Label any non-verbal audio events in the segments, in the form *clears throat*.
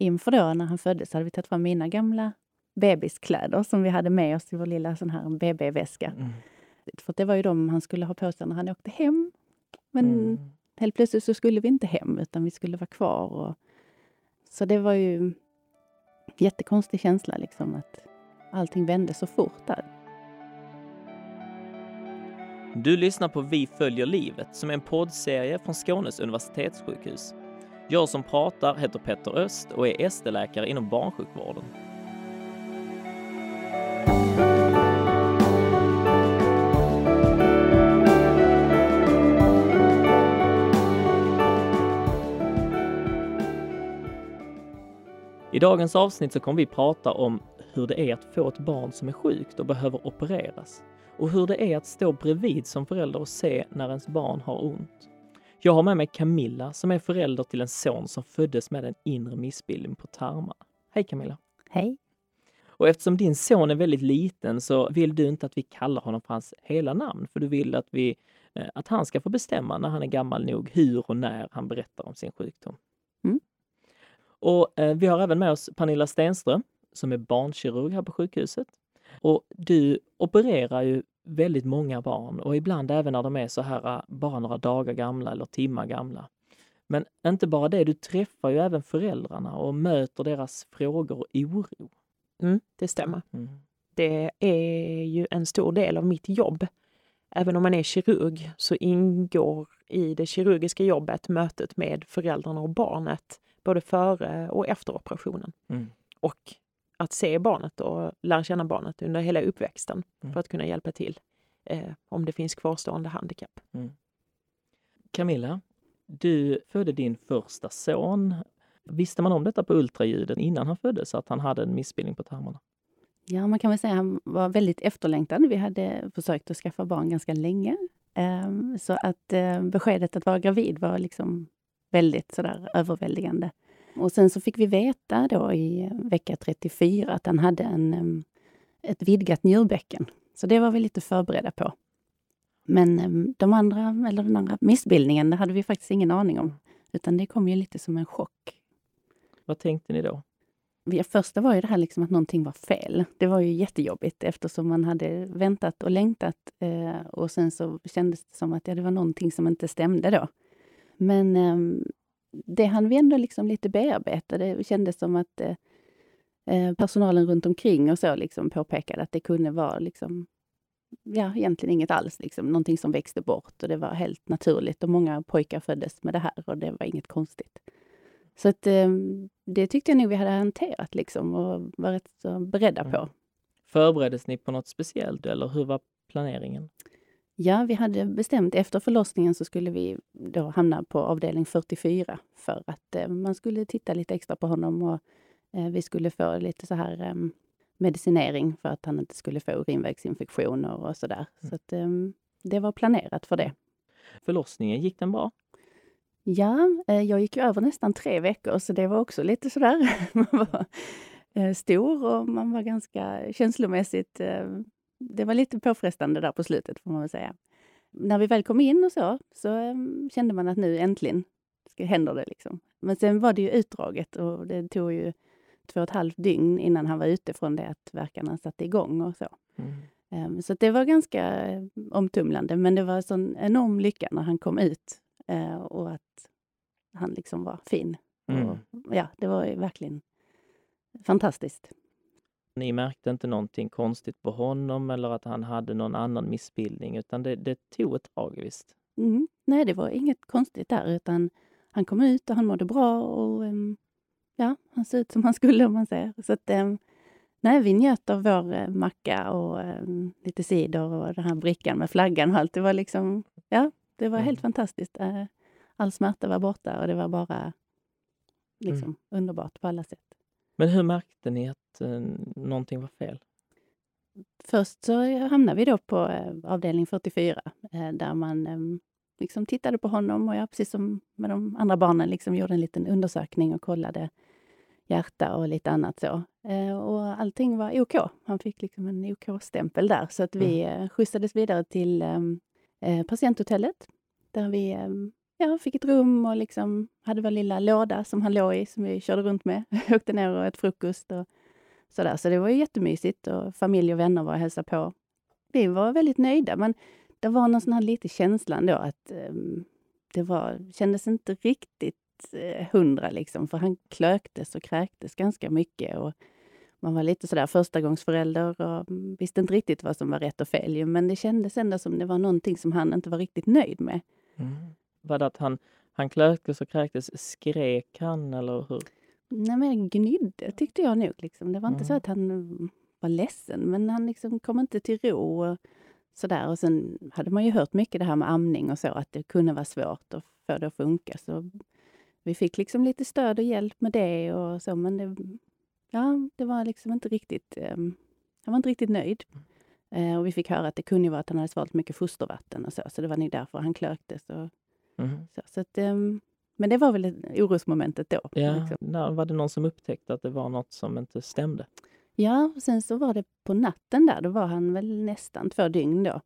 inför då när han föddes hade vi tagit fram mina gamla bebiskläder som vi hade med oss i vår lilla sån här BB-väska. Mm. För det var ju de han skulle ha på sig när han åkte hem. Men mm. helt plötsligt så skulle vi inte hem utan vi skulle vara kvar. Och, så det var ju en jättekonstig känsla liksom att allting vände så fort där. Du lyssnar på Vi följer livet som är en poddserie från Skånes universitetssjukhus. Jag som pratar heter Petter Öst och är ST-läkare inom barnsjukvården. I dagens avsnitt så kommer vi prata om hur det är att få ett barn som är sjukt och behöver opereras och hur det är att stå bredvid som förälder och se när ens barn har ont. Jag har med mig Camilla som är förälder till en son som föddes med en inre missbildning på tarmarna. Hej Camilla! Hej! Och eftersom din son är väldigt liten så vill du inte att vi kallar honom för hans hela namn, för du vill att, vi, eh, att han ska få bestämma när han är gammal nog hur och när han berättar om sin sjukdom. Mm. Och eh, vi har även med oss Pernilla Stenström som är barnkirurg här på sjukhuset. Och du opererar ju väldigt många barn och ibland även när de är så här äh, bara några dagar gamla eller timmar gamla. Men inte bara det, du träffar ju även föräldrarna och möter deras frågor och oro. Mm, det stämmer. Mm. Det är ju en stor del av mitt jobb. Även om man är kirurg så ingår i det kirurgiska jobbet mötet med föräldrarna och barnet både före och efter operationen. Mm. Och att se barnet och lära känna barnet under hela uppväxten mm. för att kunna hjälpa till eh, om det finns kvarstående handikapp. Mm. Camilla, du födde din första son. Visste man om detta på ultraljuden innan han föddes, att han hade en missbildning på tarmarna? Ja, man kan väl säga att han var väldigt efterlängtad. Vi hade försökt att skaffa barn ganska länge. Ehm, så att eh, beskedet att vara gravid var liksom väldigt sådär överväldigande. Och sen så fick vi veta då i vecka 34 att han hade en, ett vidgat njurbäcken. Så det var vi lite förberedda på. Men de andra, eller den andra missbildningen, det hade vi faktiskt ingen aning om. Utan det kom ju lite som en chock. Vad tänkte ni då? Det första var ju det här liksom att någonting var fel. Det var ju jättejobbigt eftersom man hade väntat och längtat eh, och sen så kändes det som att ja, det var någonting som inte stämde då. Men eh, det hann vi ändå liksom lite bearbeta. Det kändes som att eh, eh, personalen runt omkring och så liksom påpekade att det kunde vara liksom, ja, egentligen inget alls. Liksom, någonting som växte bort och det var helt naturligt. Och många pojkar föddes med det här och det var inget konstigt. Så att, eh, det tyckte jag nog vi hade hanterat liksom och var rätt så beredda på. Mm. Förbereddes ni på något speciellt eller hur var planeringen? Ja, vi hade bestämt efter förlossningen så skulle vi då hamna på avdelning 44 för att eh, man skulle titta lite extra på honom och eh, vi skulle få lite så här eh, medicinering för att han inte skulle få urinvägsinfektioner och sådär. Mm. Så att, ehm, det var planerat för det. Förlossningen, gick den bra? Ja, eh, jag gick ju över nästan tre veckor så det var också lite sådär. *laughs* man var eh, stor och man var ganska känslomässigt eh, det var lite påfrestande där på slutet får man väl säga. När vi väl kom in och så, så um, kände man att nu äntligen ska, händer det. Liksom. Men sen var det ju utdraget och det tog ju två och ett halvt dygn innan han var ute från det att verkarna satte igång och så. Mm. Um, så det var ganska omtumlande, men det var en sån enorm lycka när han kom ut uh, och att han liksom var fin. Mm. Och, ja, det var verkligen fantastiskt. Ni märkte inte någonting konstigt på honom eller att han hade någon annan missbildning utan det, det tog ett tag visst? Mm. Nej, det var inget konstigt där utan han kom ut och han mådde bra och um, ja, han såg ut som han skulle om man säger. Så att, um, nej, vi njöt av vår uh, macka och um, lite cider och den här brickan med flaggan och allt. Det var liksom, ja, det var mm. helt fantastiskt. Uh, all smärta var borta och det var bara liksom mm. underbart på alla sätt. Men hur märkte ni att eh, någonting var fel? Först så hamnade vi då på eh, avdelning 44 eh, där man eh, liksom tittade på honom och jag, precis som med de andra barnen, liksom gjorde en liten undersökning och kollade hjärta och lite annat så. Eh, och allting var OK. Han fick liksom en OK-stämpel där så att vi mm. Eh, skjutsades vidare till ehm, eh, patienthotellet där vi ja, fick ett rum och liksom hade vår lilla låda som han låg i, som vi körde runt med. *laughs* Åkte ner och åt frukost och sådär. Så det var jättemysigt och familj och vänner var och hälsade på. Vi var väldigt nöjda, men det var någon sån här lite känslan då att um, det var, kändes inte riktigt eh, hundra liksom, för han klöktes och kräktes ganska mycket. Och man var lite sådär förstagångsförälder och mm, visste inte riktigt vad som var rätt och fel. Men det kändes ändå som det var någonting som han inte var riktigt nöjd med. Mm. Var det att han, han klöktes och kräktes? Skrek han eller hur? Nej, men gnydde tyckte jag nog. Liksom. Det var inte mm. så att han var ledsen, men han liksom kom inte till ro. Och sådär. Och sen hade man ju hört mycket det här med amning och så, att det kunde vara svårt att få det att funka. Så vi fick liksom lite stöd och hjälp med det och så, men det, ja, det var liksom inte riktigt... Eh, jag var inte riktigt nöjd. Eh, och vi fick höra att det kunde vara att han hade svalt mycket fostervatten och så, så det var nog därför han klöktes. Och, mm. så, så att, eh, men det var väl orosmomentet då. Ja, liksom. Var det någon som upptäckte att det var något som inte stämde? Ja, och sen så var det på natten där, då var han väl nästan två dygn då.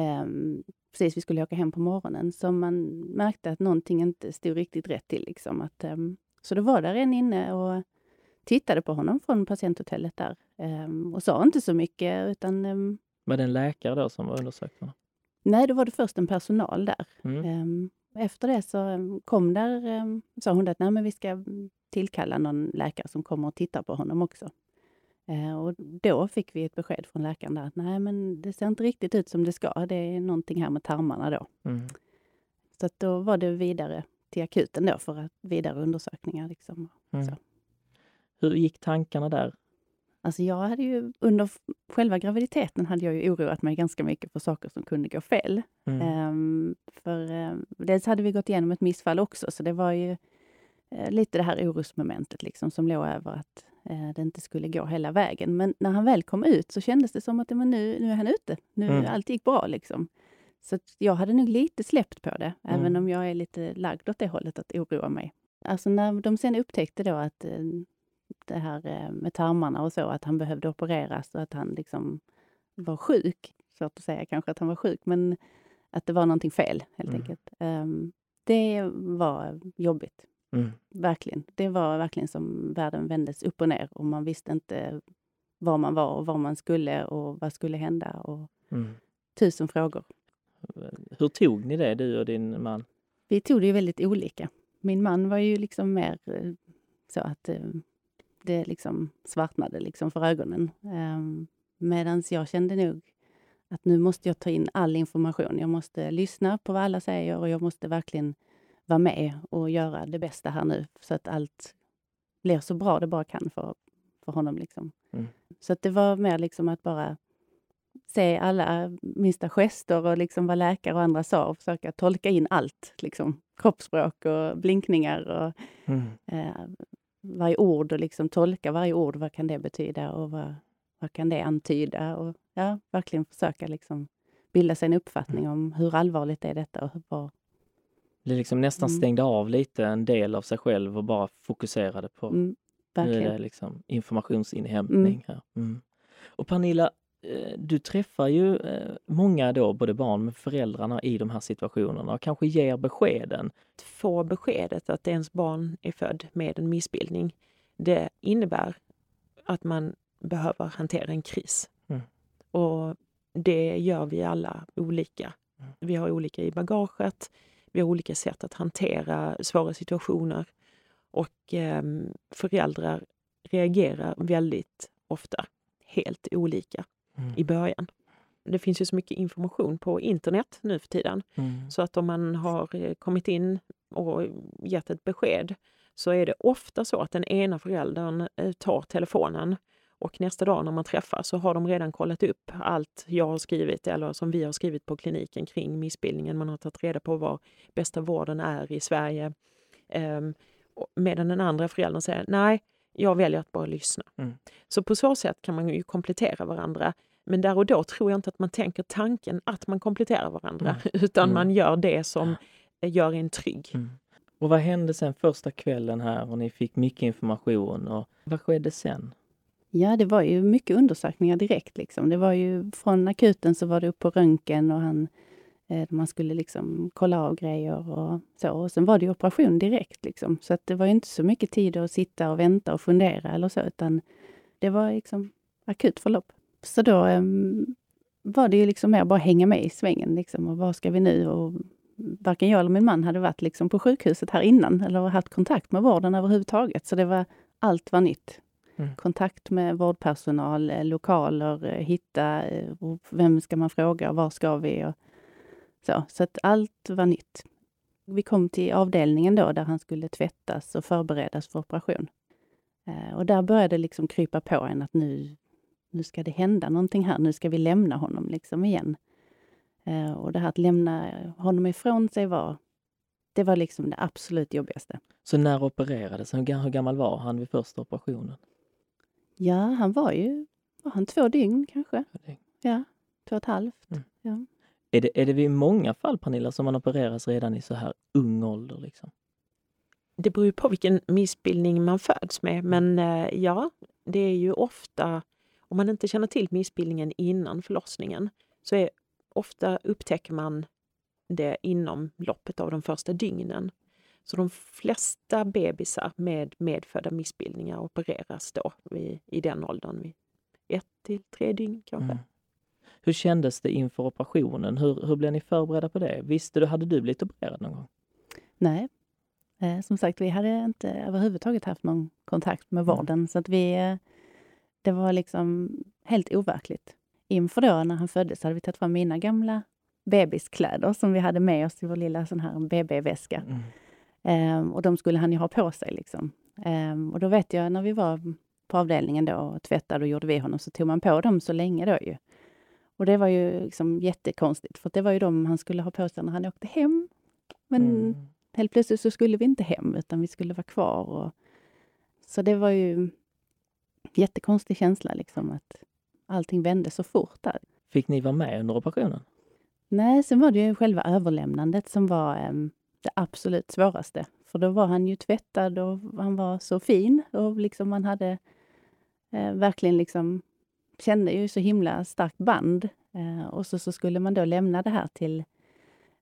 Um, precis, vi skulle åka hem på morgonen, så man märkte att någonting inte stod riktigt rätt till. Liksom. Att, um, så då var där en inne och tittade på honom från patienthotellet där um, och sa inte så mycket. Utan, um, var det en läkare då som var undersökt honom? Nej, då var det först en personal där. Mm. efter det så kom där, sa hon att Nej, men vi ska tillkalla någon läkare som kommer och tittar på honom också. Och då fick vi ett besked från läkaren där att nej, men det ser inte riktigt ut som det ska. Det är någonting här med tarmarna då. Mm. Så då var det vidare till akuten då för att vidare undersökningar. Liksom. Mm. Hur gick tankarna där? Alltså jag hade ju under själva graviditeten hade jag ju oroat mig ganska mycket för saker som kunde gå fel. Mm. Um, för um, dels hade vi gått igenom ett missfall också, så det var ju uh, lite det här orosmomentet liksom som låg över att eh, det inte skulle gå hela vägen. Men när han väl kom ut så kändes det som att men nu, nu är han ute. Nu mm. allt gick bra. Liksom. Så jag hade nog lite släppt på det, mm. även om jag är lite lagd åt det hållet att oroa mig. Alltså när de sen upptäckte då att eh, det här eh, med tarmarna och så, att han behövde opereras och att han liksom var sjuk. Svårt att säga kanske att han var sjuk, men att det var någonting fel helt mm. enkelt. Um, det var jobbigt. Mm. Verkligen. Det var verkligen som världen vändes upp och ner och man visste inte var man var och var man skulle och vad skulle hända. Och mm. Tusen frågor. Hur tog ni det, du och din man? Vi tog det ju väldigt olika. Min man var ju liksom mer eh, så att eh, det liksom svartnade liksom för ögonen. Ehm, Medan jag kände nog att nu måste jag ta in all information. Jag måste lyssna på vad alla säger och jag måste verkligen vara med och göra det bästa här nu så att allt blir så bra det bara kan för, för honom. Liksom. Mm. Så att det var mer liksom att bara se alla minsta gester och liksom vad läkare och andra sa och försöka tolka in allt. Liksom, kroppsspråk och blinkningar och mm. eh, varje ord och liksom tolka varje ord. Vad kan det betyda och vad, vad kan det antyda? Och ja, verkligen försöka liksom bilda sig en uppfattning mm. om hur allvarligt är detta och vad, blir liksom nästan mm. stängde av lite en del av sig själv och bara fokuserade på mm, nu är det liksom informationsinhämtning. Mm. här. Mm. Och Pernilla, du träffar ju eh, många då, både barn med föräldrarna i de här situationerna och kanske ger beskeden. Att få beskedet att ens barn är född med en missbildning, det innebär att man behöver hantera en kris. Mm. Och det gör vi alla olika. Mm. Vi har olika i bagaget. Vi har olika sätt att hantera svåra situationer och eh, föräldrar reagerar väldigt ofta helt olika mm. i början. Det finns ju så mycket information på internet nu för tiden. Mm. Så att om man har eh, kommit in och gett ett besked så är det ofta så att den ena föräldern eh, tar telefonen och nästa dag när man träffas så har de redan kollat upp allt jag har skrivit eller som vi har skrivit på kliniken kring missbildningen. Man har tagit reda på var bästa vården är i Sverige. Um, medan den andra föräldern säger nej, jag väljer att bara lyssna. Mm. Så på så sätt kan man ju komplettera varandra. Men där och då tror jag inte att man tänker tanken att man kompletterar varandra, *laughs* mm. utan mm. man gör det som gör en trygg. Mm. Och vad hände sen första kvällen här och ni fick mycket information och vad skedde sen? Ja, det var ju mycket undersökningar direkt. Liksom. Det var ju från akuten så var det upp på röntgen och han Eh, man skulle liksom kolla av grejer och så. Och sen var det operation direkt. Liksom. Så att det var inte så mycket tid att sitta och vänta och fundera eller så, utan det var liksom akut förlopp. Så då um, var det ju liksom mer bara hänga med i svängen. Liksom, och vad ska vi nu? Och varken jag eller min man hade varit liksom på sjukhuset här innan eller haft kontakt med vården överhuvudtaget. Så det var, allt var nytt. Mm. Kontakt med vårdpersonal, eh, lokaler, eh, hitta vem ska man fråga, var ska vi? Och, så, så att allt var nytt. Vi kom till avdelningen då där han skulle tvättas och förberedas för operation. Eh, och där började det liksom krypa på en att nu, nu ska det hända någonting här. Nu ska vi lämna honom liksom igen. Eh, och det här att lämna honom ifrån sig var, det var liksom det absolut jobbigaste. Så när opererades han? Hur gammal var han vid första operationen? Ja, han var ju var han två dygn kanske. Ja, två och ett halvt. Mm. Ja. Är det, är det vid många fall, Pernilla, som man opereras redan i så här ung ålder? Liksom? Det beror ju på vilken missbildning man föds med, men eh, ja, det är ju ofta, om man inte känner till missbildningen innan förlossningen, så är, ofta upptäcker man det inom loppet av de första dygnen. Så de flesta bebisar med medfödda missbildningar opereras då vid, i den åldern, vid ett till tre dygn kanske. Mm. Hur kändes det inför operationen? Hur, hur blev ni förberedda på det? Visste du, hade du blivit opererad någon gång? Nej. Eh, som sagt, vi hade inte överhuvudtaget haft någon kontakt med mm. vården, mm. så att vi... Eh, det var liksom helt overkligt. Inför då, när han föddes, hade vi tagit fram mina gamla bebiskläder som vi hade med oss i vår lilla sån här BB-väska. Mm. Eh, och de skulle han ju ha på sig. Liksom. Eh, och då vet jag, när vi var på avdelningen då och tvättade och gjorde vi honom, så tog man på dem så länge då ju. Och det var ju liksom jättekonstigt, för det var ju de han skulle ha på sig när han åkte hem. Men mm. helt plötsligt så skulle vi inte hem, utan vi skulle vara kvar. Och, så det var ju jättekonstig känsla, liksom, att allting vände så fort där. Fick ni vara med under operationen? Nej, sen var det ju själva överlämnandet som var um, det absolut svåraste. För då var han ju tvättad och han var så fin och liksom man hade eh, verkligen liksom kände ju så himla starkt band. Eh, och så, så skulle man då lämna det här till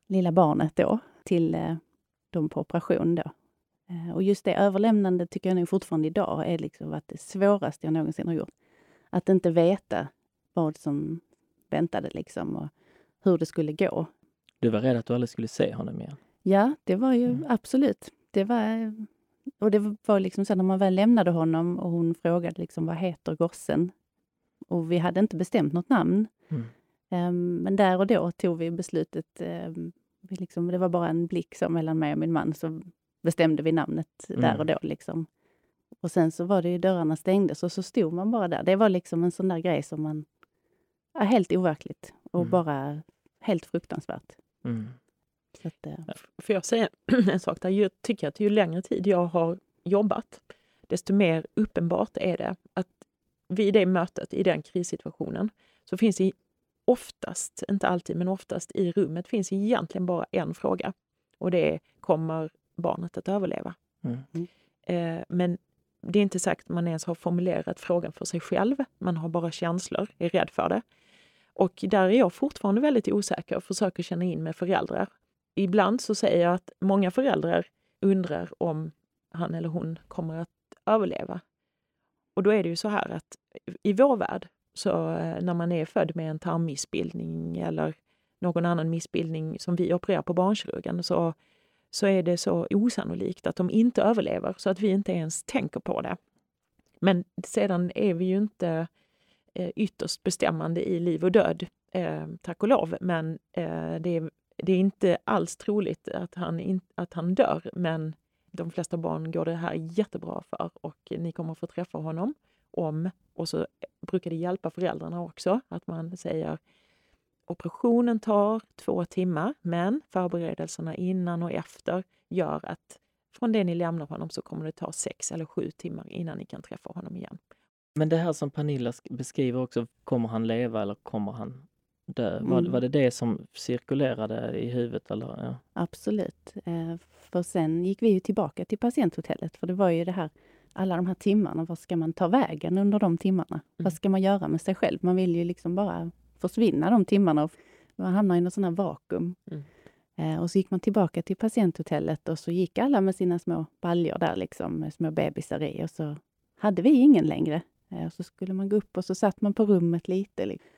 lilla barnet då, till eh, dem på operation då. Eh, och just det överlämnandet tycker jag nog fortfarande idag är liksom varit det svåraste jag någonsin har gjort. Att inte veta vad som väntade liksom och hur det skulle gå. Du var rädd att du aldrig skulle se honom igen? Ja, det var ju mm. absolut. Det var, och det var liksom så när man väl lämnade honom och hon frågade liksom vad heter gossen? Och vi hade inte bestämt något namn. Mm. Um, men där och då tog vi beslutet. Um, vi liksom, det var bara en blick så mellan mig och min man, så bestämde vi namnet mm. där och då. Liksom. Och sen så var det ju dörrarna stängdes och så stod man bara där. Det var liksom en sån där grej som man... är helt overkligt och mm. bara helt fruktansvärt. Mm. Att, uh... Får jag säga *clears throat* en sak där? Jag tycker att ju längre tid jag har jobbat, desto mer uppenbart är det att vid det mötet, i den krissituationen, så finns det oftast, inte alltid, men oftast i rummet finns egentligen bara en fråga. Och det är, kommer barnet att överleva? Mm. Eh, men det är inte sagt att man ens har formulerat frågan för sig själv. Man har bara känslor, är rädd för det. Och där är jag fortfarande väldigt osäker och försöker känna in med föräldrar. Ibland så säger jag att många föräldrar undrar om han eller hon kommer att överleva. Och då är det ju så här att i vår värld, så eh, när man är född med en tarmmissbildning eller någon annan missbildning som vi opererar på barnkirurgen, så, så är det så osannolikt att de inte överlever så att vi inte ens tänker på det. Men sedan är vi ju inte eh, ytterst bestämmande i liv och död, eh, tack och lov. Men eh, det, är, det är inte alls troligt att han, in, att han dör, men de flesta barn går det här jättebra för och ni kommer få träffa honom om, och så brukar det hjälpa föräldrarna också, att man säger operationen tar två timmar, men förberedelserna innan och efter gör att från det ni lämnar honom så kommer det ta sex eller sju timmar innan ni kan träffa honom igen. Men det här som Pernilla beskriver också, kommer han leva eller kommer han dö? Mm. Var, var det det som cirkulerade i huvudet? Eller? Ja. Absolut. Eh, för sen gick vi ju tillbaka till patienthotellet, för det var ju det här alla de här timmarna, vad ska man ta vägen under de timmarna? Mm. Vad ska man göra med sig själv? Man vill ju liksom bara försvinna de timmarna och Man hamnar i något sån här vakuum. Mm. Eh, och så gick man tillbaka till patienthotellet och så gick alla med sina små baljor där, liksom, med små bebisar i. Och så hade vi ingen längre. Eh, och så skulle man gå upp och så satt man på rummet lite. Liksom.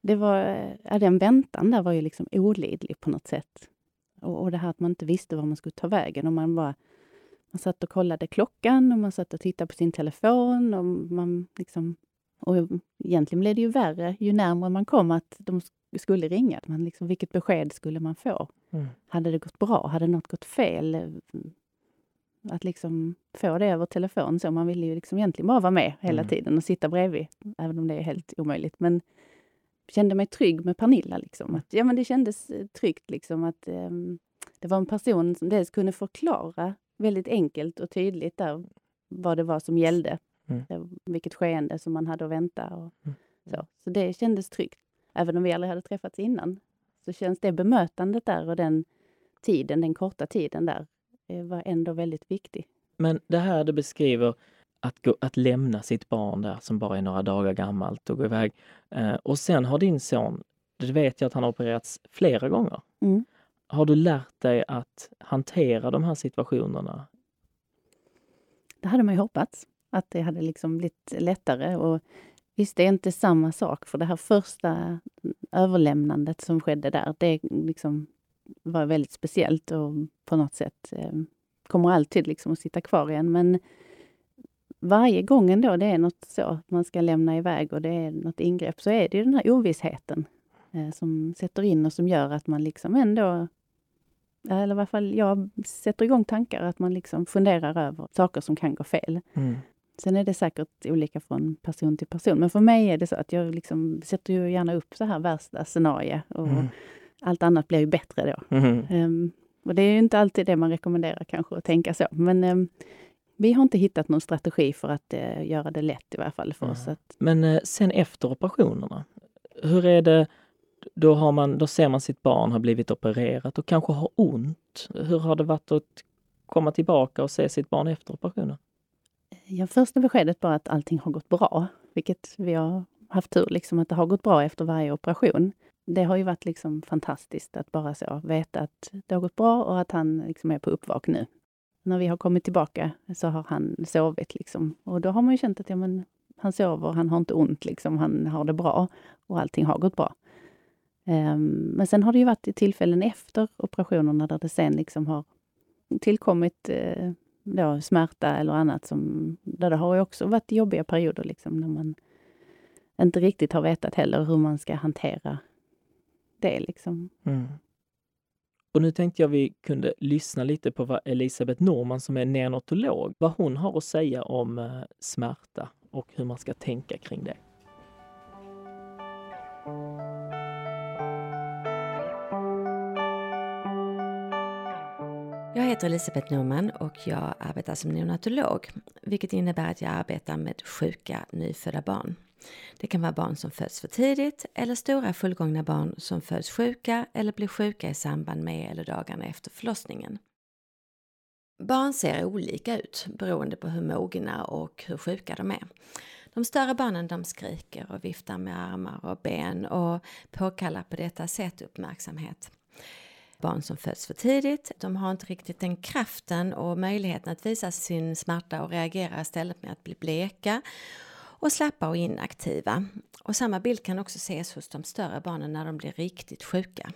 Det var, ja, den väntan där var ju liksom olidlig på något sätt. Och, och det här att man inte visste var man skulle ta vägen. Och man, bara, man satt och kollade klockan och man satt och tittade på sin telefon. Och man liksom, och egentligen blev det ju värre ju närmare man kom att de skulle ringa. Man liksom, vilket besked skulle man få? Mm. Hade det gått bra? Hade något gått fel? Att liksom få det över telefon. Så man ville ju liksom egentligen bara vara med hela mm. tiden och sitta bredvid, även om det är helt omöjligt. Men kände mig trygg med Pernilla. Liksom. Att, ja, men det kändes eh, tryggt liksom, att um, det var en person som dels kunde förklara väldigt enkelt och tydligt där vad det var som gällde. Mm. Vilket skeende som man hade att vänta. Och mm. så. så det kändes tryggt. Även om vi aldrig hade träffats innan så känns det bemötandet där och den tiden, den korta tiden där, eh, var ändå väldigt viktig. Men det här du beskriver, att, gå, att lämna sitt barn där som bara är några dagar gammalt och gå iväg. Eh, och sen har din son, det vet jag att han har opererats flera gånger. Mm. Har du lärt dig att hantera de här situationerna? Det hade man ju hoppats, att det hade liksom blivit lättare. Och visst, det är inte samma sak, för det här första överlämnandet som skedde där, det liksom var väldigt speciellt och på något sätt eh, kommer alltid liksom att sitta kvar igen. Men varje gång ändå det är något så, man ska lämna iväg och det är något ingrepp, så är det den här ovissheten eh, som sätter in och som gör att man liksom ändå eller i alla fall jag sätter igång tankar att man liksom funderar över saker som kan gå fel. Mm. Sen är det säkert olika från person till person, men för mig är det så att jag liksom sätter ju gärna upp så här värsta scenario och mm. allt annat blir ju bättre då. Mm. Um, och det är ju inte alltid det man rekommenderar kanske att tänka så, men um, vi har inte hittat någon strategi för att uh, göra det lätt i varje fall för oss. Att... Men uh, sen efter operationerna, hur är det då, har man, då ser man sitt barn har blivit opererat och kanske har ont. Hur har det varit att komma tillbaka och se sitt barn efter operationen? Ja, första beskedet var att allting har gått bra, vilket vi har haft tur, liksom, att det har gått bra efter varje operation. Det har ju varit liksom fantastiskt att bara så veta att det har gått bra och att han liksom är på uppvak nu. När vi har kommit tillbaka så har han sovit liksom. och då har man ju känt att ja, men, han sover, han har inte ont, liksom, han har det bra och allting har gått bra. Ehm, men sen har det ju varit tillfällen efter operationerna där det sen liksom har tillkommit eh, då smärta eller annat. Som, där det har också varit jobbiga perioder liksom, när man inte riktigt har vetat heller hur man ska hantera det. Liksom. Mm. Och nu tänkte jag vi kunde lyssna lite på vad Elisabeth Norman som är neonatolog, vad hon har att säga om eh, smärta och hur man ska tänka kring det. Heter Elisabeth Norman och jag arbetar som neonatolog, vilket innebär att jag arbetar med sjuka nyfödda barn. Det kan vara barn som föds för tidigt eller stora fullgångna barn som föds sjuka eller blir sjuka i samband med eller dagarna efter förlossningen. Barn ser olika ut beroende på hur mogna och hur sjuka de är. De större barnen de skriker och viftar med armar och ben och påkallar på detta sätt uppmärksamhet barn som föds för tidigt. De har inte riktigt den kraften och möjligheten att visa sin smärta och reagera istället med att bli bleka och slappa och inaktiva. Och samma bild kan också ses hos de större barnen när de blir riktigt sjuka.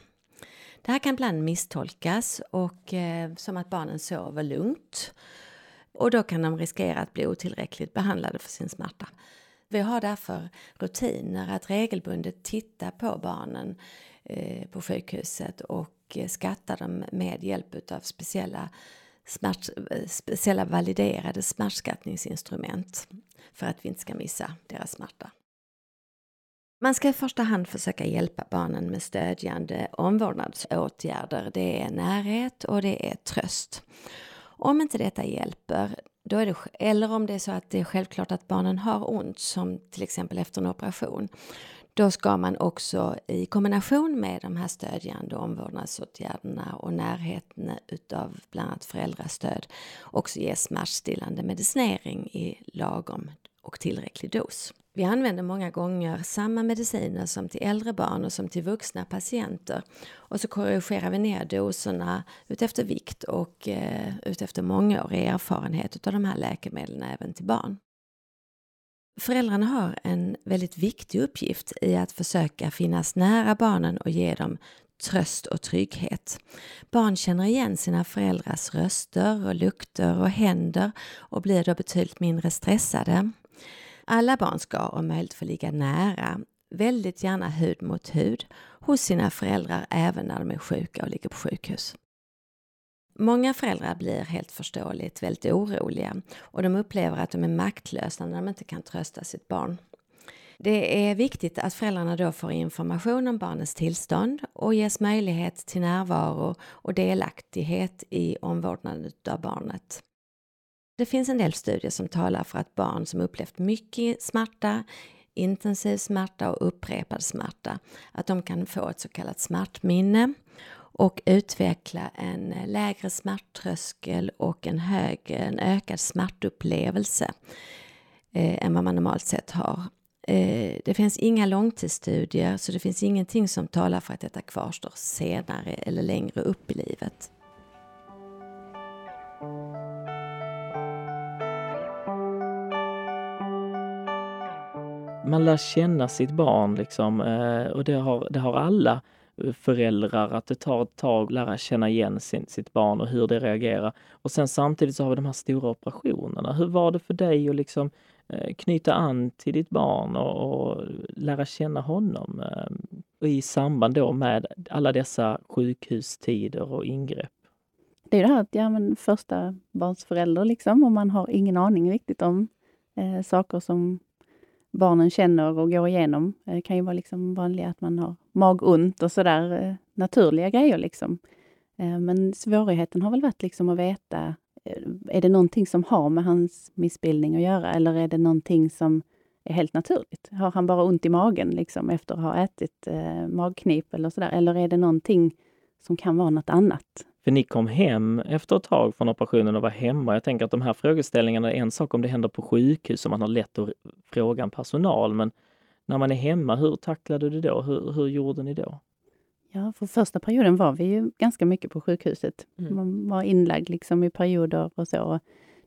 Det här kan ibland misstolkas och eh, som att barnen sover lugnt. Och då kan de riskera att bli otillräckligt behandlade för sin smärta. Vi har därför rutiner att regelbundet titta på barnen eh, på sjukhuset och och eh, skatta dem med hjälp av speciella, smärt, eh, speciella validerade smärtskattningsinstrument för att vi inte ska missa deras smärta. Man ska i första hand försöka hjälpa barnen med stödjande omvårdnadsåtgärder. Det är närhet och det är tröst. Om inte detta hjälper, då är det, eller om det är så att det är självklart att barnen har ont, som till exempel efter en operation, då ska man också i kombination med de här stödjande omvårdnadsåtgärderna och närheten utav bland annat föräldrastöd också ge smärtstillande medicinering i lagom och tillräcklig dos. Vi använder många gånger samma mediciner som till äldre barn och som till vuxna patienter. Och så korrigerar vi ner doserna utefter vikt och eh, utefter mångårig erfarenhet av de här läkemedlen även till barn. Föräldrarna har en väldigt viktig uppgift i att försöka finnas nära barnen och ge dem tröst och trygghet. Barn känner igen sina föräldrars röster och lukter och händer och blir då betydligt mindre stressade. Alla barn ska om möjligt få ligga nära, väldigt gärna hud mot hud, hos sina föräldrar även när de är sjuka och ligger på sjukhus. Många föräldrar blir helt förståeligt väldigt oroliga och de upplever att de är maktlösa när de inte kan trösta sitt barn. Det är viktigt att föräldrarna då får information om barnets tillstånd och ges möjlighet till närvaro och delaktighet i omvårdnaden av barnet. Det finns en del studier som talar för att barn som upplevt mycket smärta, intensiv smärta och upprepad smärta, att de kan få ett så kallat smärtminne och utveckla en lägre smärttröskel och en, hög, en ökad smärtupplevelse eh, än vad man normalt sett har. Eh, det finns inga långtidsstudier så det finns ingenting som talar för att detta kvarstår senare eller längre upp i livet. Man lär känna sitt barn liksom eh, och det har, det har alla föräldrar, att det tar ett tag att lära känna igen sin, sitt barn och hur det reagerar. Och sen samtidigt så har vi de här stora operationerna. Hur var det för dig att liksom eh, knyta an till ditt barn och, och lära känna honom? Och I samband då med alla dessa sjukhustider och ingrepp. Det är det här att, ja men första barns förälder liksom och man har ingen aning riktigt om eh, saker som barnen känner och går igenom. Det kan ju vara liksom vanligt att man har magont och sådär, eh, naturliga grejer liksom. Eh, men svårigheten har väl varit liksom att veta, är det någonting som har med hans missbildning att göra eller är det någonting som är helt naturligt? Har han bara ont i magen liksom efter att ha ätit eh, magknip eller sådär? Eller är det någonting som kan vara något annat? För ni kom hem efter ett tag från operationen och var hemma. Jag tänker att de här frågeställningarna är en sak om det händer på sjukhus och man har lätt att fråga en personal, men när man är hemma, hur tacklade du det då? Hur, hur gjorde ni då? Ja, för första perioden var vi ju ganska mycket på sjukhuset. Mm. Man var inlagd liksom i perioder och så.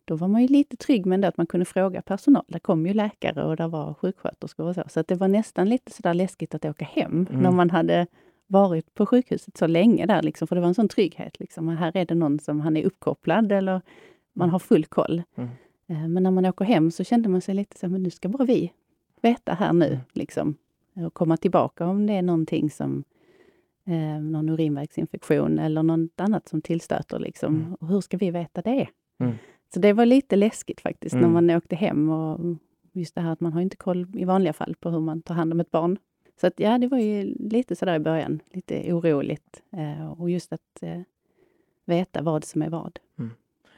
Då var man ju lite trygg med det att man kunde fråga personal. Det kom ju läkare och det var sjuksköterskor och så. Så det var nästan lite sådär läskigt att åka hem mm. när man hade varit på sjukhuset så länge där, liksom, för det var en sån trygghet. Liksom. Här är det någon som han är uppkopplad eller man har full koll. Mm. Eh, men när man åker hem så kände man sig lite så men nu ska bara vi veta här nu. Mm. Liksom, och komma tillbaka om det är någonting som eh, någon urinvägsinfektion eller något annat som tillstöter. Liksom. Mm. Och hur ska vi veta det? Mm. Så det var lite läskigt faktiskt när mm. man åkte hem. och Just det här att man har inte koll i vanliga fall på hur man tar hand om ett barn. Så att, ja, det var ju lite sådär i början, lite oroligt. Eh, och just att eh, veta vad som är vad. Mm.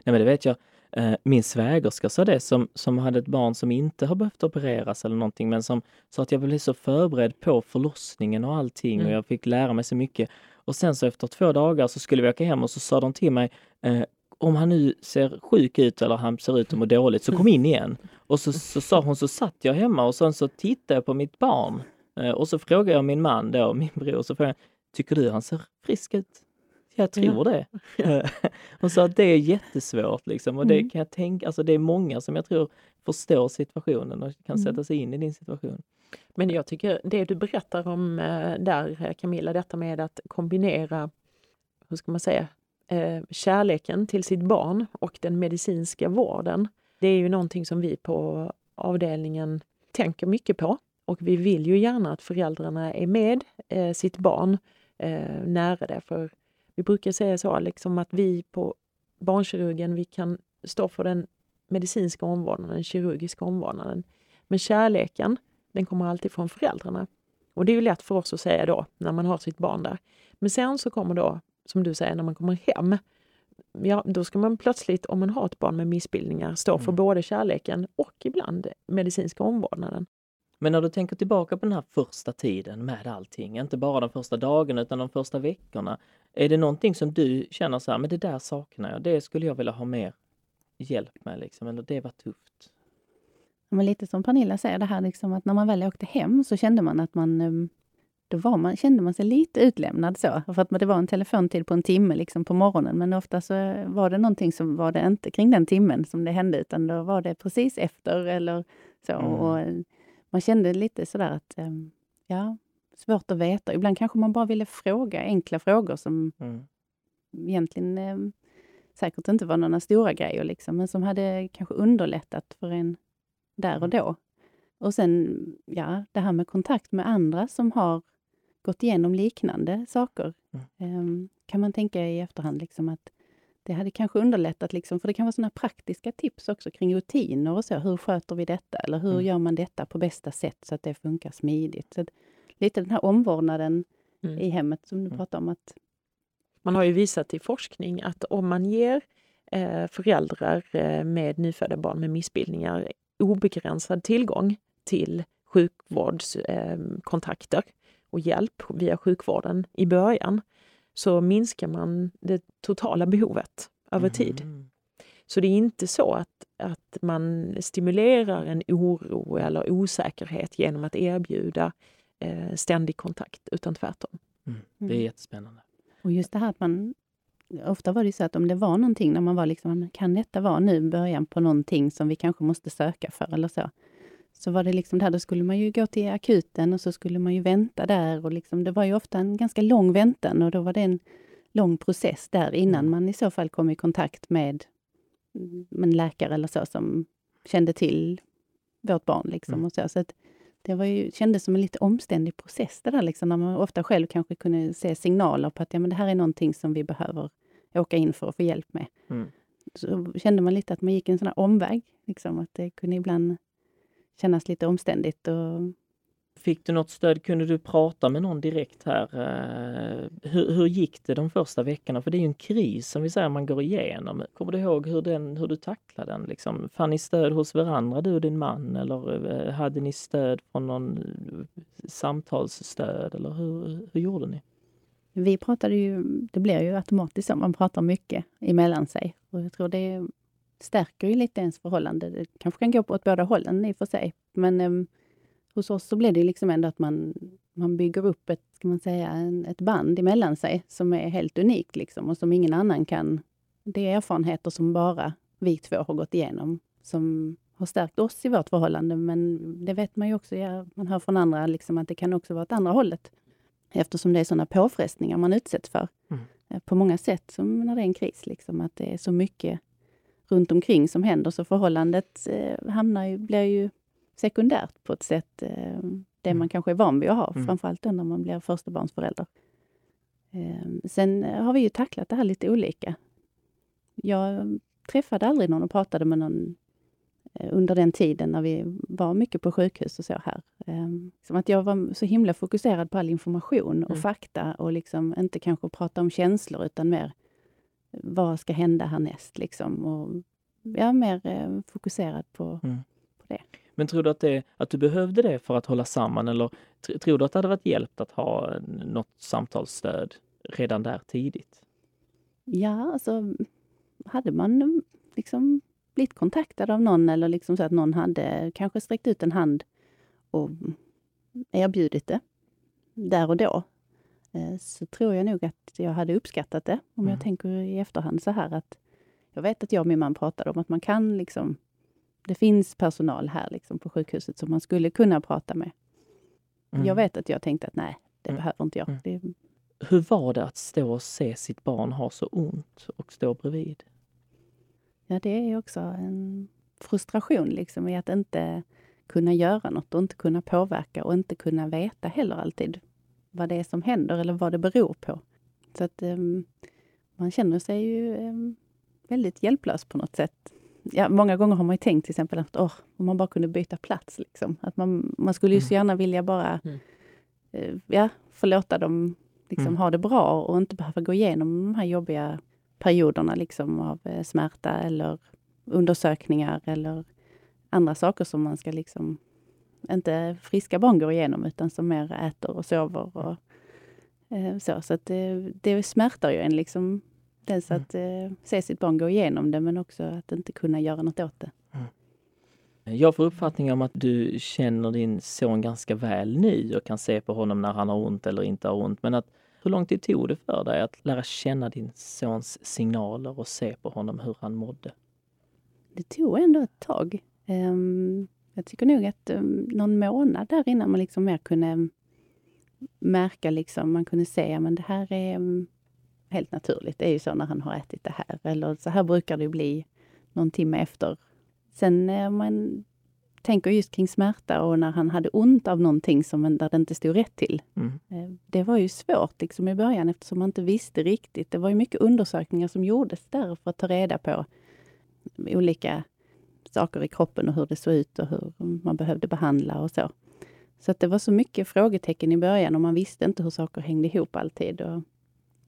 Ja, men det vet jag. Eh, min svägerska sa det som, som hade ett barn som inte har behövt opereras eller någonting, men som sa att jag blev så förberedd på förlossningen och allting mm. och jag fick lära mig så mycket. Och sen så efter två dagar så skulle vi åka hem och så sa de till mig eh, om han nu ser sjuk ut eller han ser ut att må dåligt så kom in igen. Och så, så sa hon så satt jag hemma och sen så tittade jag på mitt barn och så frågar jag min man då, min bror, så frågar jag, tycker du han ser frisk ut? Jag tror *laughs* ja. det. och så att det är jättesvårt liksom och det mm. kan jag tänka, alltså det är många som jag tror förstår situationen och kan mm. sätta sig in i din situation. Men jag tycker det du berättar om eh, där Camilla, detta med att kombinera, hur ska man säga, eh, kärleken till sitt barn och den medicinska vården. Det är ju någonting som vi på avdelningen tänker mycket på. Och vi vill ju gärna att föräldrarna är med eh, sitt barn eh, nära det. För vi brukar säga så liksom att vi på barnkirurgen, vi kan stå för den medicinska omvårdnaden, den kirurgiska omvårdnaden. Men kärleken, den kommer alltid från föräldrarna. Och det är ju lätt för oss att säga då, när man har sitt barn där. Men sen så kommer då, som du säger, när man kommer hem, ja, då ska man plötsligt, om man har ett barn med missbildningar, stå för mm. både kärleken och ibland medicinska omvårdnaden. Men när du tänker tillbaka på den här första tiden med allting, inte bara de första dagarna utan de första veckorna. Är det någonting som du känner så här, men det där saknar jag, det skulle jag vilja ha mer hjälp med liksom, eller det var tufft? Men lite som Pernilla säger, det här liksom att när man väl åkte hem så kände man att man ehm, då var man, kände man sig lite utlämnad så. För att det var en telefontid på en timme liksom på morgonen, men ofta så var det någonting som var det inte kring den timmen som det hände, utan då var det precis efter eller så. Mm. Och man kände lite sådär att, ehm, ja, svårt att veta. Ibland kanske man bara ville fråga enkla frågor som mm. egentligen eh, säkert inte var några stora grejer, liksom, men som hade kanske underlättat för en där och mm. då. Och sen, ja, det här med kontakt med andra som har gått igenom liknande saker. Mm. Eh, kan man tänka i efterhand liksom att det hade kanske underlättat, liksom, för det kan vara såna praktiska tips också kring rutiner och så. Hur sköter vi detta? Eller hur mm. gör man detta på bästa sätt så att det funkar smidigt? Så lite den här omvårdnaden mm. i hemmet som du mm. pratar om. att Man har ju visat i forskning att om man ger eh, föräldrar eh, med nyfödda barn med missbildningar obegränsad tillgång till sjukvårdskontakter eh, och hjälp via sjukvården i början, så minskar man det totala behovet över tid. Mm. Så det är inte så att, att man stimulerar en oro eller osäkerhet genom att erbjuda eh, ständig kontakt, utan tvärtom. Mm. Det är mm. jättespännande. Och just det här att man... Ofta var det så att om det var någonting när man var liksom, kan detta vara nu början på någonting som vi kanske måste söka för eller så. Så var det liksom det här, då skulle man ju gå till akuten och så skulle man ju vänta där och liksom, det var ju ofta en ganska lång väntan och då var det en lång process där innan mm. man i så fall kom i kontakt med en läkare eller så som kände till vårt barn. Liksom mm. och så. så det var ju, kändes som en lite omständig process det där, liksom, när man ofta själv kanske kunde se signaler på att ja, men det här är någonting som vi behöver åka in för att få hjälp med. Mm. Så kände man lite att man gick en sån här omväg, liksom, att det kunde ibland kännas lite omständigt och Fick du något stöd? Kunde du prata med någon direkt här? Eh, hur, hur gick det de första veckorna? För det är ju en kris som vi säger man går igenom. Kommer du ihåg hur, den, hur du tacklade den? Liksom, fann ni stöd hos varandra, du och din man? Eller eh, hade ni stöd från någon eh, samtalsstöd? Eller hur, hur gjorde ni? Vi pratade ju, det blir ju automatiskt så, man pratar mycket emellan sig. Och jag tror det stärker ju lite ens förhållande. Det kanske kan gå på åt båda hållen i och för sig. Men ehm, hos oss så blir det liksom ändå att man, man bygger upp ett, ska man säga, en, ett band emellan sig som är helt unikt liksom, och som ingen annan kan... Det är erfarenheter som bara vi två har gått igenom, som har stärkt oss i vårt förhållande. Men det vet man ju också, ja, man hör från andra liksom, att det kan också vara åt andra hållet. Eftersom det är sådana påfrestningar man utsätts för. Mm. Eh, på många sätt, som när det är en kris, liksom, att det är så mycket runt omkring som händer, så förhållandet eh, hamnar ju, blir ju sekundärt på ett sätt, eh, det mm. man kanske är van vid att ha, mm. framförallt när man blir förstabarnsförälder. Eh, sen har vi ju tacklat det här lite olika. Jag träffade aldrig någon och pratade med någon eh, under den tiden när vi var mycket på sjukhus och så här. Som att jag var så himla fokuserad på all information och mm. fakta och liksom inte kanske prata om känslor utan mer vad ska hända härnäst liksom. Och ja, mer fokuserad på, mm. på det. Men tror du att, det, att du behövde det för att hålla samman eller tror du att det hade varit hjälpt att ha något samtalsstöd redan där tidigt? Ja, alltså hade man liksom blivit kontaktad av någon eller liksom så att någon hade kanske sträckt ut en hand och erbjudit det där och då, eh, så tror jag nog att jag hade uppskattat det. Om mm. jag tänker i efterhand så här att jag vet att jag och min man pratade om att man kan liksom det finns personal här liksom på sjukhuset som man skulle kunna prata med. Mm. Jag vet att jag tänkte att nej, det mm. behöver inte jag. Mm. Det... Hur var det att stå och se sitt barn ha så ont och stå bredvid? Ja, det är också en frustration liksom i att inte kunna göra något och inte kunna påverka och inte kunna veta heller alltid vad det är som händer eller vad det beror på. Så att um, man känner sig ju um, väldigt hjälplös på något sätt ja, många gånger har man ju tänkt till exempel att oh, om man bara kunde byta plats. Liksom. Att man, man skulle ju så mm. gärna vilja bara mm. eh, ja, få låta dem liksom, mm. ha det bra och inte behöva gå igenom de här jobbiga perioderna liksom, av eh, smärta eller undersökningar eller andra saker som man ska liksom inte friska barn går igenom utan som mer äter och sover och eh, så. Så att det, det smärtar ju en liksom Dels mm. att eh, se sitt barn gå igenom det, men också att inte kunna göra något åt det. Mm. Jag får uppfattningen om att du känner din son ganska väl nu och kan se på honom när han har ont eller inte har ont. Men att, hur lång tid tog det för dig att lära känna din sons signaler och se på honom hur han mådde? Det tog ändå ett tag. Um, jag tycker nog att um, någon månad där innan man liksom mer kunde märka, liksom, man kunde se att det här är um, helt naturligt. Det är ju så när han har ätit det här. Eller så här brukar det bli någon timme efter. Sen eh, man tänker just kring smärta och när han hade ont av någonting som där det inte stod rätt till. Mm. Eh, det var ju svårt liksom i början eftersom man inte visste riktigt. Det var ju mycket undersökningar som gjordes där för att ta reda på olika saker i kroppen och hur det såg ut och hur man behövde behandla och så. Så det var så mycket frågetecken i början och man visste inte hur saker hängde ihop alltid. Och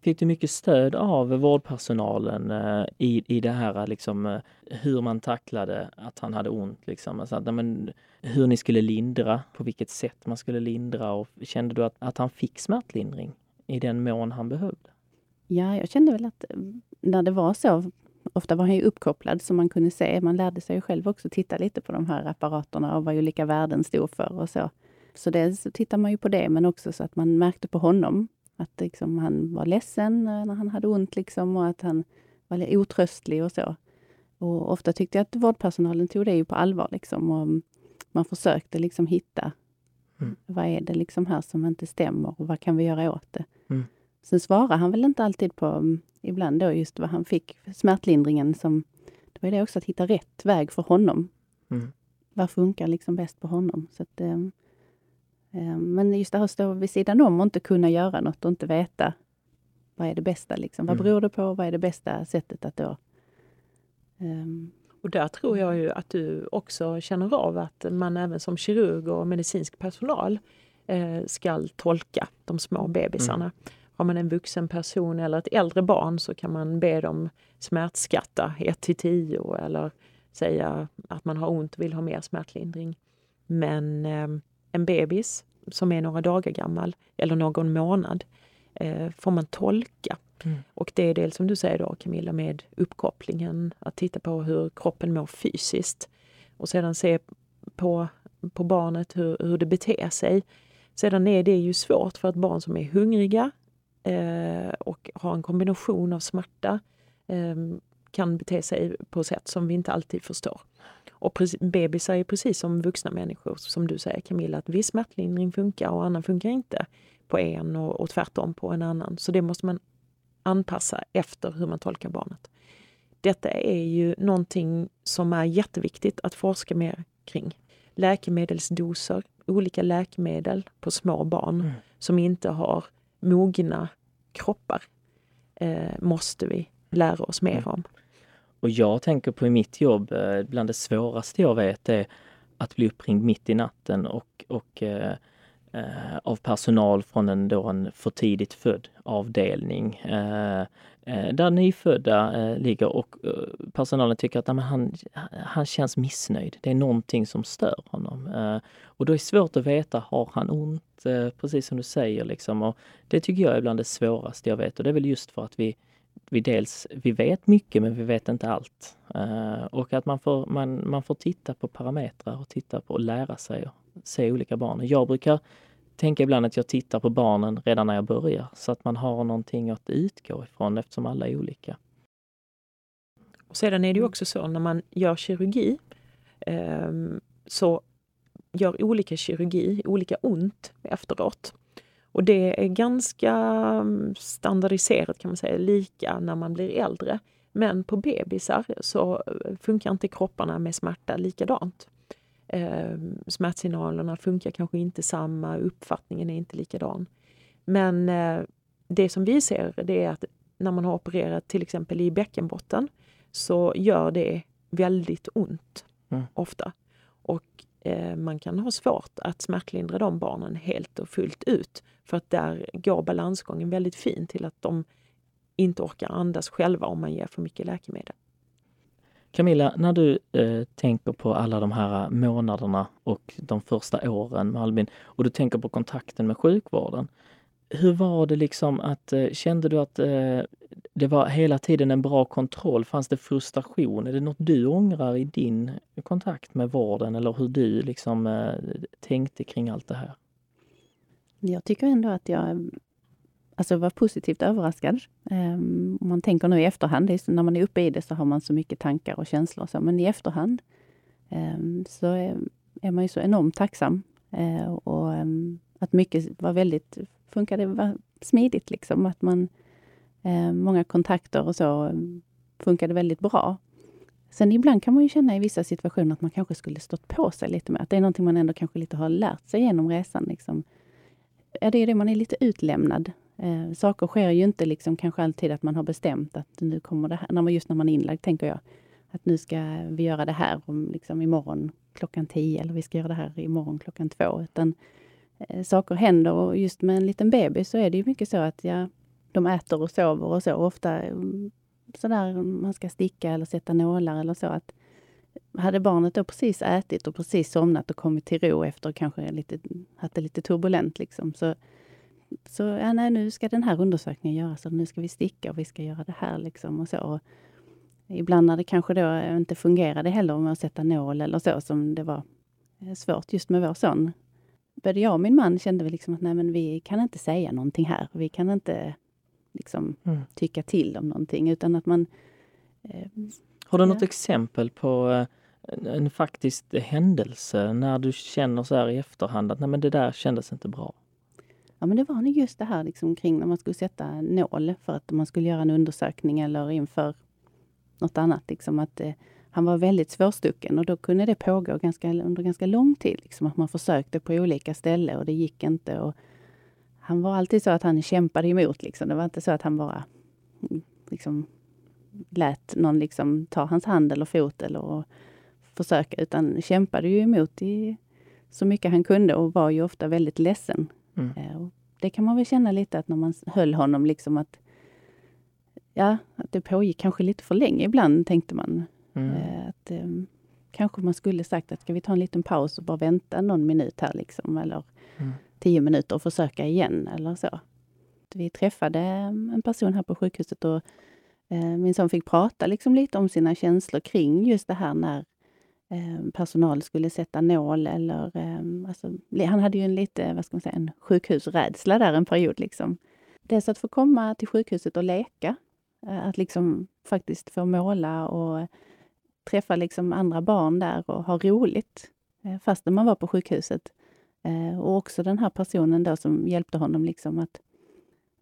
Fick du mycket stöd av vårdpersonalen eh, i, i det här liksom, eh, hur man tacklade att han hade ont? Liksom? Alltså, men, hur ni skulle lindra, på vilket sätt man skulle lindra och kände du att, att han fick smärtlindring i den mån han behövde? Ja, jag kände väl att eh, när det var så, ofta var han ju uppkopplad så man kunde se, man lärde sig ju själv också titta lite på de här apparaterna och vad olika värden stod för och så. Så dels så tittar man ju på det, men också så att man märkte på honom att liksom han var ledsen eh, när han hade ont liksom, och att han var otröstlig och så. Och ofta tyckte jag att vårdpersonalen tog det ju på allvar. Liksom, och man försökte liksom hitta mm. vad är det liksom här som inte stämmer och vad kan vi göra åt det. Mm. Sen svarar han väl inte alltid på, mm, ibland då just vad han fick, smärtlindringen som, det var det också att hitta rätt väg för honom. Mm. Vad funkar liksom bäst på honom? Så att, eh, men just det här att stå vid sidan om och inte kunna göra något och inte veta vad är det bästa. Liksom. Vad mm. beror det på? Vad är det bästa sättet att då... Um... Och där tror jag ju att du också känner av att man även som kirurg och medicinsk personal eh, ska tolka de små bebisarna. Mm. Har man en vuxen person eller ett äldre barn så kan man be dem smärtskatta 1 till 10 eller säga att man har ont och vill ha mer smärtlindring. Men eh, en bebis som är några dagar gammal eller någon månad eh, får man tolka. Mm. Och det är dels som du säger då Camilla med uppkopplingen, att titta på hur kroppen mår fysiskt och sedan se på, på barnet hur, hur det beter sig. Sedan är det ju svårt för ett barn som är hungriga eh, och har en kombination av smärta eh, kan bete sig på sätt som vi inte alltid förstår. Och bebisar är precis som vuxna människor, som du säger Camilla, att viss smärtlindring funkar och annan funkar inte på en och, och tvärtom på en annan. Så det måste man anpassa efter hur man tolkar barnet. Detta är ju någonting som är jätteviktigt att forska mer kring. Läkemedelsdoser, olika läkemedel på små barn mm. som inte har mogna kroppar eh, måste vi lära oss mer mm. om. Och jag tänker på i mitt jobb, eh, bland det svåraste jag vet är att bli uppringd mitt i natten och, och eh, eh, av personal från en, då en för tidigt född avdelning. Eh, eh där nyfödda eh, ligger och eh, personalen tycker att nej, han, han känns missnöjd. Det är någonting som stör honom. Eh, och då är det svårt att veta, har han ont? precis som du säger. Liksom. Och det tycker jag är bland det svåraste jag vet och det är väl just för att vi vi dels vi vet mycket men vi vet inte allt. Uh, och att man får, man, man får titta på parametrar och titta på och lära sig och se olika barn. Jag brukar tänka ibland att jag tittar på barnen redan när jag börjar så att man har någonting att utgå ifrån eftersom alla är olika. Och sedan är det ju också så när man gör kirurgi eh, så gör olika kirurgi olika ont efteråt. Och det är ganska mm, standardiserat kan man säga, lika när man blir äldre. Men på bebisar så eh, funkar inte kropparna med smärta likadant. Eh, smärtsignalerna funkar kanske inte samma, uppfattningen är inte likadan. Men eh, det som vi ser det är att när man har opererat till exempel i bäckenbotten så gör det väldigt ont mm. ofta. Och Eh, man kan ha svårt att smärtlindra de barnen helt och fullt ut. För att där går balansgången väldigt fint till att de inte orkar andas själva om man ger för mycket läkemedel. Camilla, när du eh, tänker på alla de här eh, månaderna och de första åren med Albin och du tänker på kontakten med sjukvården. Hur var det liksom att, eh, kände du att eh, det var hela tiden en bra kontroll. Fanns det frustration? Är det något du ångrar i din kontakt med vården eller hur du liksom eh, tänkte kring allt det här? Jag tycker ändå att jag alltså var positivt överraskad. Um, om man tänker nu i efterhand, när man är uppe i det så har man så mycket tankar och känslor. Så, men i efterhand um, så är, är, man ju så enormt tacksam. Uh, och um, att mycket var väldigt, funkade var smidigt liksom. Att man, uh, många kontakter och så funkade väldigt bra. Sen ibland kan man ju känna i vissa situationer att man kanske skulle stått på sig lite mer. Att det är någonting man ändå kanske lite har lärt sig genom resan. Liksom. Ja, det är det, man är lite utlämnad Eh, saker sker ju inte liksom kanske alltid att man har bestämt att nu kommer det här, när man, just när man är inlagd, tänker jag. Att nu ska vi göra det här om, liksom, imorgon klockan tio eller vi ska göra det här imorgon klockan två. Utan eh, saker händer och just med en liten bebis så är det ju mycket så att ja, de äter och sover och så. Ofta mm, sådär man ska sticka eller sätta nålar eller så. att eh, hade barnet då precis ätit och precis somnat och kommit till ro efter kanske lite, haft det lite turbulent liksom, så så ja, nej, nu ska den här undersökningen göras och nu ska vi sticka och vi ska göra det här. Liksom och så. Och ibland när det kanske då inte fungerade heller med att sätta nål eller så som det var eh, svårt just med vår son. Både jag och min man kände vi liksom att nej, men vi kan inte säga någonting här. Vi kan inte liksom mm. tycka till om någonting utan att man... Eh, Har du ja. något exempel på eh, en, en faktisk händelse när du känner så här i efterhand att nej, men det där kändes inte bra? Ja, men det var nog just det här liksom kring när man skulle sätta nål för att man skulle göra en undersökning eller inför något annat. Liksom att eh, han var väldigt svårstucken och då kunde det pågå ganska, under ganska lång tid. Liksom att man försökte på olika ställen och det gick inte. Och han var alltid så att han kämpade emot. Liksom. Det var inte så att han bara mm, liksom, lät någon liksom, ta hans hand eller fot eller försöka, utan kämpade ju emot i så mycket han kunde och var ju ofta väldigt ledsen Mm. Eh, det kan man väl känna lite att när man höll honom liksom att Ja, att det pågick kanske lite för länge ibland tänkte man. Mm. Eh, att um, Kanske man skulle sagt att ska vi ta en liten paus och bara vänta någon minut här liksom eller mm. tio minuter och försöka igen eller så. Vi träffade en person här på sjukhuset och eh, min son fick prata liksom lite om sina känslor kring just det här när Eh, personal skulle sätta nål eller... Ehm, alltså, han hade ju en lite, vad ska man säga, en sjukhusrädsla där en period. Liksom. Dels att få komma till sjukhuset och leka, eh, att liksom faktiskt få måla och träffa liksom andra barn där och ha roligt eh, fastän man var på sjukhuset. Och också den här personen då som hjälpte honom liksom att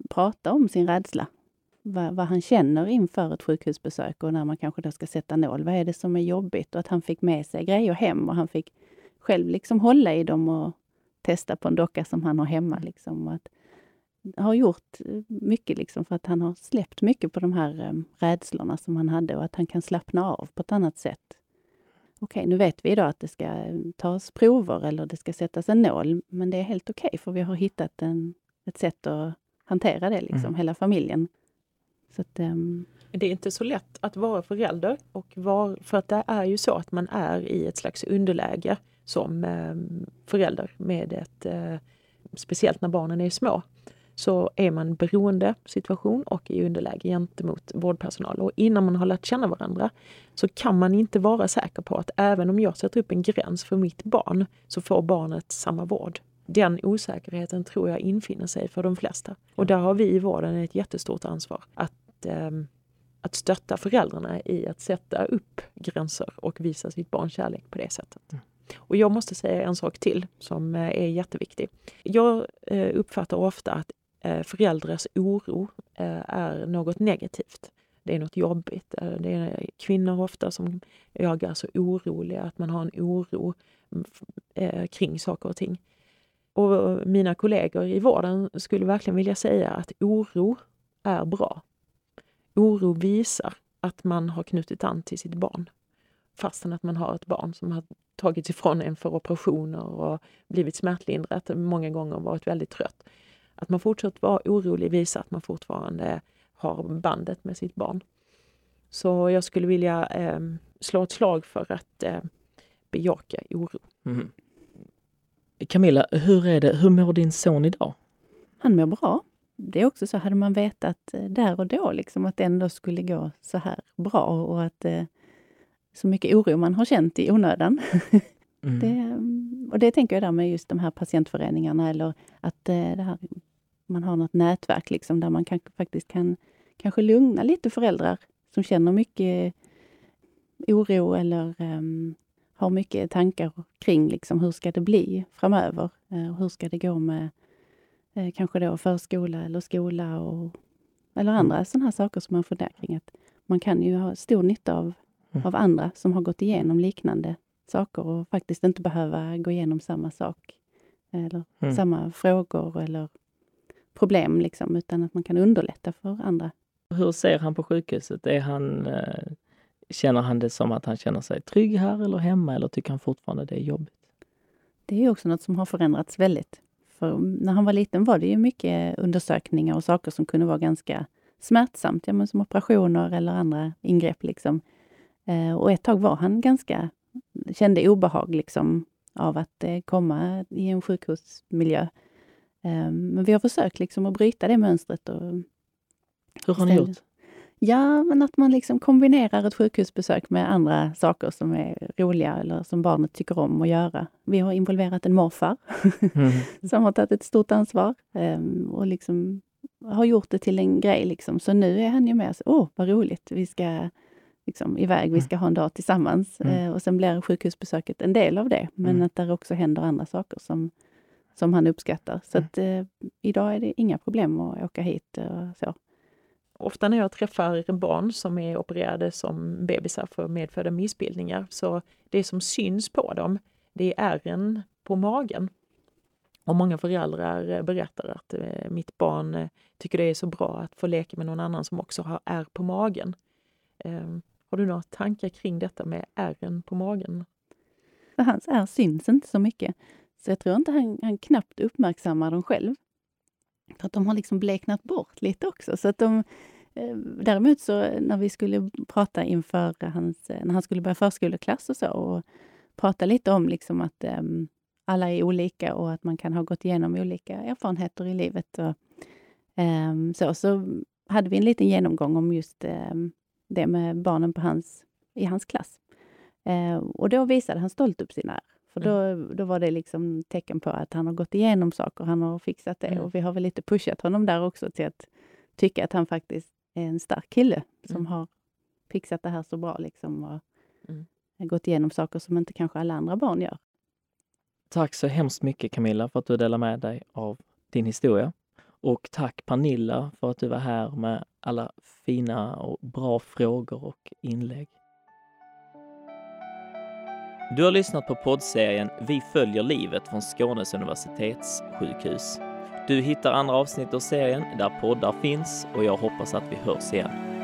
prata om sin rädsla vad, vad, han känner inför ett sjukhusbesök och när man kanske då ska sätta nål. Vad är det som är jobbigt? Och att han fick med sig grejer hem och han fick själv liksom hålla i dem och testa på en docka som han har hemma. Liksom. Och att, har gjort mycket liksom för att han har släppt mycket på de här um, rädslorna som han hade och att han kan slappna av på ett annat sätt. Okej, okay, nu vet vi idag att det ska tas prover eller det ska sättas en nål, men det är helt okej okay, för vi har hittat en, ett sätt att hantera det, liksom, mm. hela familjen. Så att, um... Det är inte så lätt att vara förälder och var, för att det är ju så att man är i ett slags underläge som eh, förälder med ett, eh, speciellt när barnen är små, så är man beroende situation och i underläge gentemot vårdpersonal. Och innan man har lärt känna varandra så kan man inte vara säker på att även om jag sätter upp en gräns för mitt barn så får barnet samma vård den osäkerheten tror jag infinner sig för de flesta. Och där har vi i vården ett jättestort ansvar att, eh, att stötta föräldrarna i att sätta upp gränser och visa sitt barn kärlek på det sättet. Mm. Och jag måste säga en sak till som eh, är jätteviktig. Jag eh, uppfattar ofta att eh, föräldrars oro är något negativt. Det är något jobbigt. Det är kvinnor ofta som jag är så oroliga, att man har en oro mm, kring saker och ting. Och mina kollegor i vården skulle verkligen vilja säga att oro är bra. Oro visar att man har knutit an till sitt barn. Fastän att man har ett barn som har tagits ifrån en för operationer och blivit smärtlindrat, många gånger varit väldigt trött. Att man fortsätter vara orolig visar att man fortfarande har bandet med sitt barn. Så jag skulle vilja eh, slå ett slag för att eh, bejaka oro. Mm. Camilla, hur, är det, hur mår din son idag? Han mår bra. Det är också så, hade man vetat eh, där och då liksom att det ändå skulle gå så här bra och att eh, så mycket oro man har känt i onödan. *laughs* Mm. Det, mm, och det tänker jag där med just de här patientföreningarna eller att eh, här, man har något nätverk liksom där man kan, faktiskt kan kanske lugna lite föräldrar som känner mycket oro eller um, har mycket tankar kring liksom, hur ska det bli framöver? Uh, hur ska det gå med uh, kanske då förskola eller skola och, eller mm. andra sådana här saker som man funderar kring. Att man kan ju ha stor nytta av, mm. av andra som har gått igenom liknande saker och faktiskt inte behöva gå igenom samma sak eller mm. samma frågor eller problem, liksom, utan att man kan underlätta för andra. Hur ser han på sjukhuset? Är han, eh, känner han det som att han känner sig trygg här eller hemma eller tycker han fortfarande det är jobbigt? Det är också något som har förändrats väldigt. För när han var liten var det ju mycket undersökningar och saker som kunde vara ganska smärtsamt, ja, men som operationer eller andra ingrepp. Liksom. Eh, och ett tag var han ganska kände obehag liksom, av att eh, komma i en sjukhusmiljö. Eh, men vi har försökt liksom att bryta det mönstret. Och Hur har ni gjort? Ja, men att man liksom kombinerar ett sjukhusbesök med andra saker som är roliga eller som barnet tycker om att göra. Vi har involverat en morfar mm. *laughs* som har tagit ett stort ansvar um, och liksom har gjort det till en grej. Liksom. Så nu är han ju med. Åh, oh, vad roligt! Vi ska liksom, iväg, vi ska ha en dag tillsammans. Mm. Eh, och sen blir sjukhusbesöket en del av det, men mm. att det också händer andra saker som, som han uppskattar. Så mm. att, eh, idag är det inga problem att åka hit och så. Ofta när jag träffar barn som är opererade som bebisar för medfödda missbildningar, så det som syns på dem, det är ärren på magen. Och många föräldrar berättar att eh, mitt barn eh, tycker det är så bra att få leka med någon annan som också har ärr på magen. Ehm, har du några tankar kring detta med ärren på magen? Hans ärr syns inte så mycket, så jag tror inte han, han knappt uppmärksammar dem själv. För att de har liksom bleknat bort lite också. Så att de, däremot så när vi skulle prata inför hans, när han skulle börja förskoleklass och så och prata lite om liksom att um, alla är olika och att man kan ha gått igenom olika erfarenheter i livet. Och, um, så, så hade vi en liten genomgång om just um, det med barnen på hans, i hans klass. Eh, och då visade han stolt upp sina ärr. För då, mm. då var det liksom tecken på att han har gått igenom saker, han har fixat det. Mm. Och vi har väl lite pushat honom där också till att tycka att han faktiskt en stark kille som mm. har fixat det här så bra liksom och mm. gått igenom saker som inte kanske alla andra barn gör. Tack så hemskt mycket Camilla för att du delar med dig av din historia. Och tack Pernilla för att du var här med alla fina och bra frågor och inlägg. Du har lyssnat på poddserien Vi följer livet från Skånes universitetssjukhus. Du hittar andra avsnitt av serien där poddar finns och jag hoppas att vi hörs igen.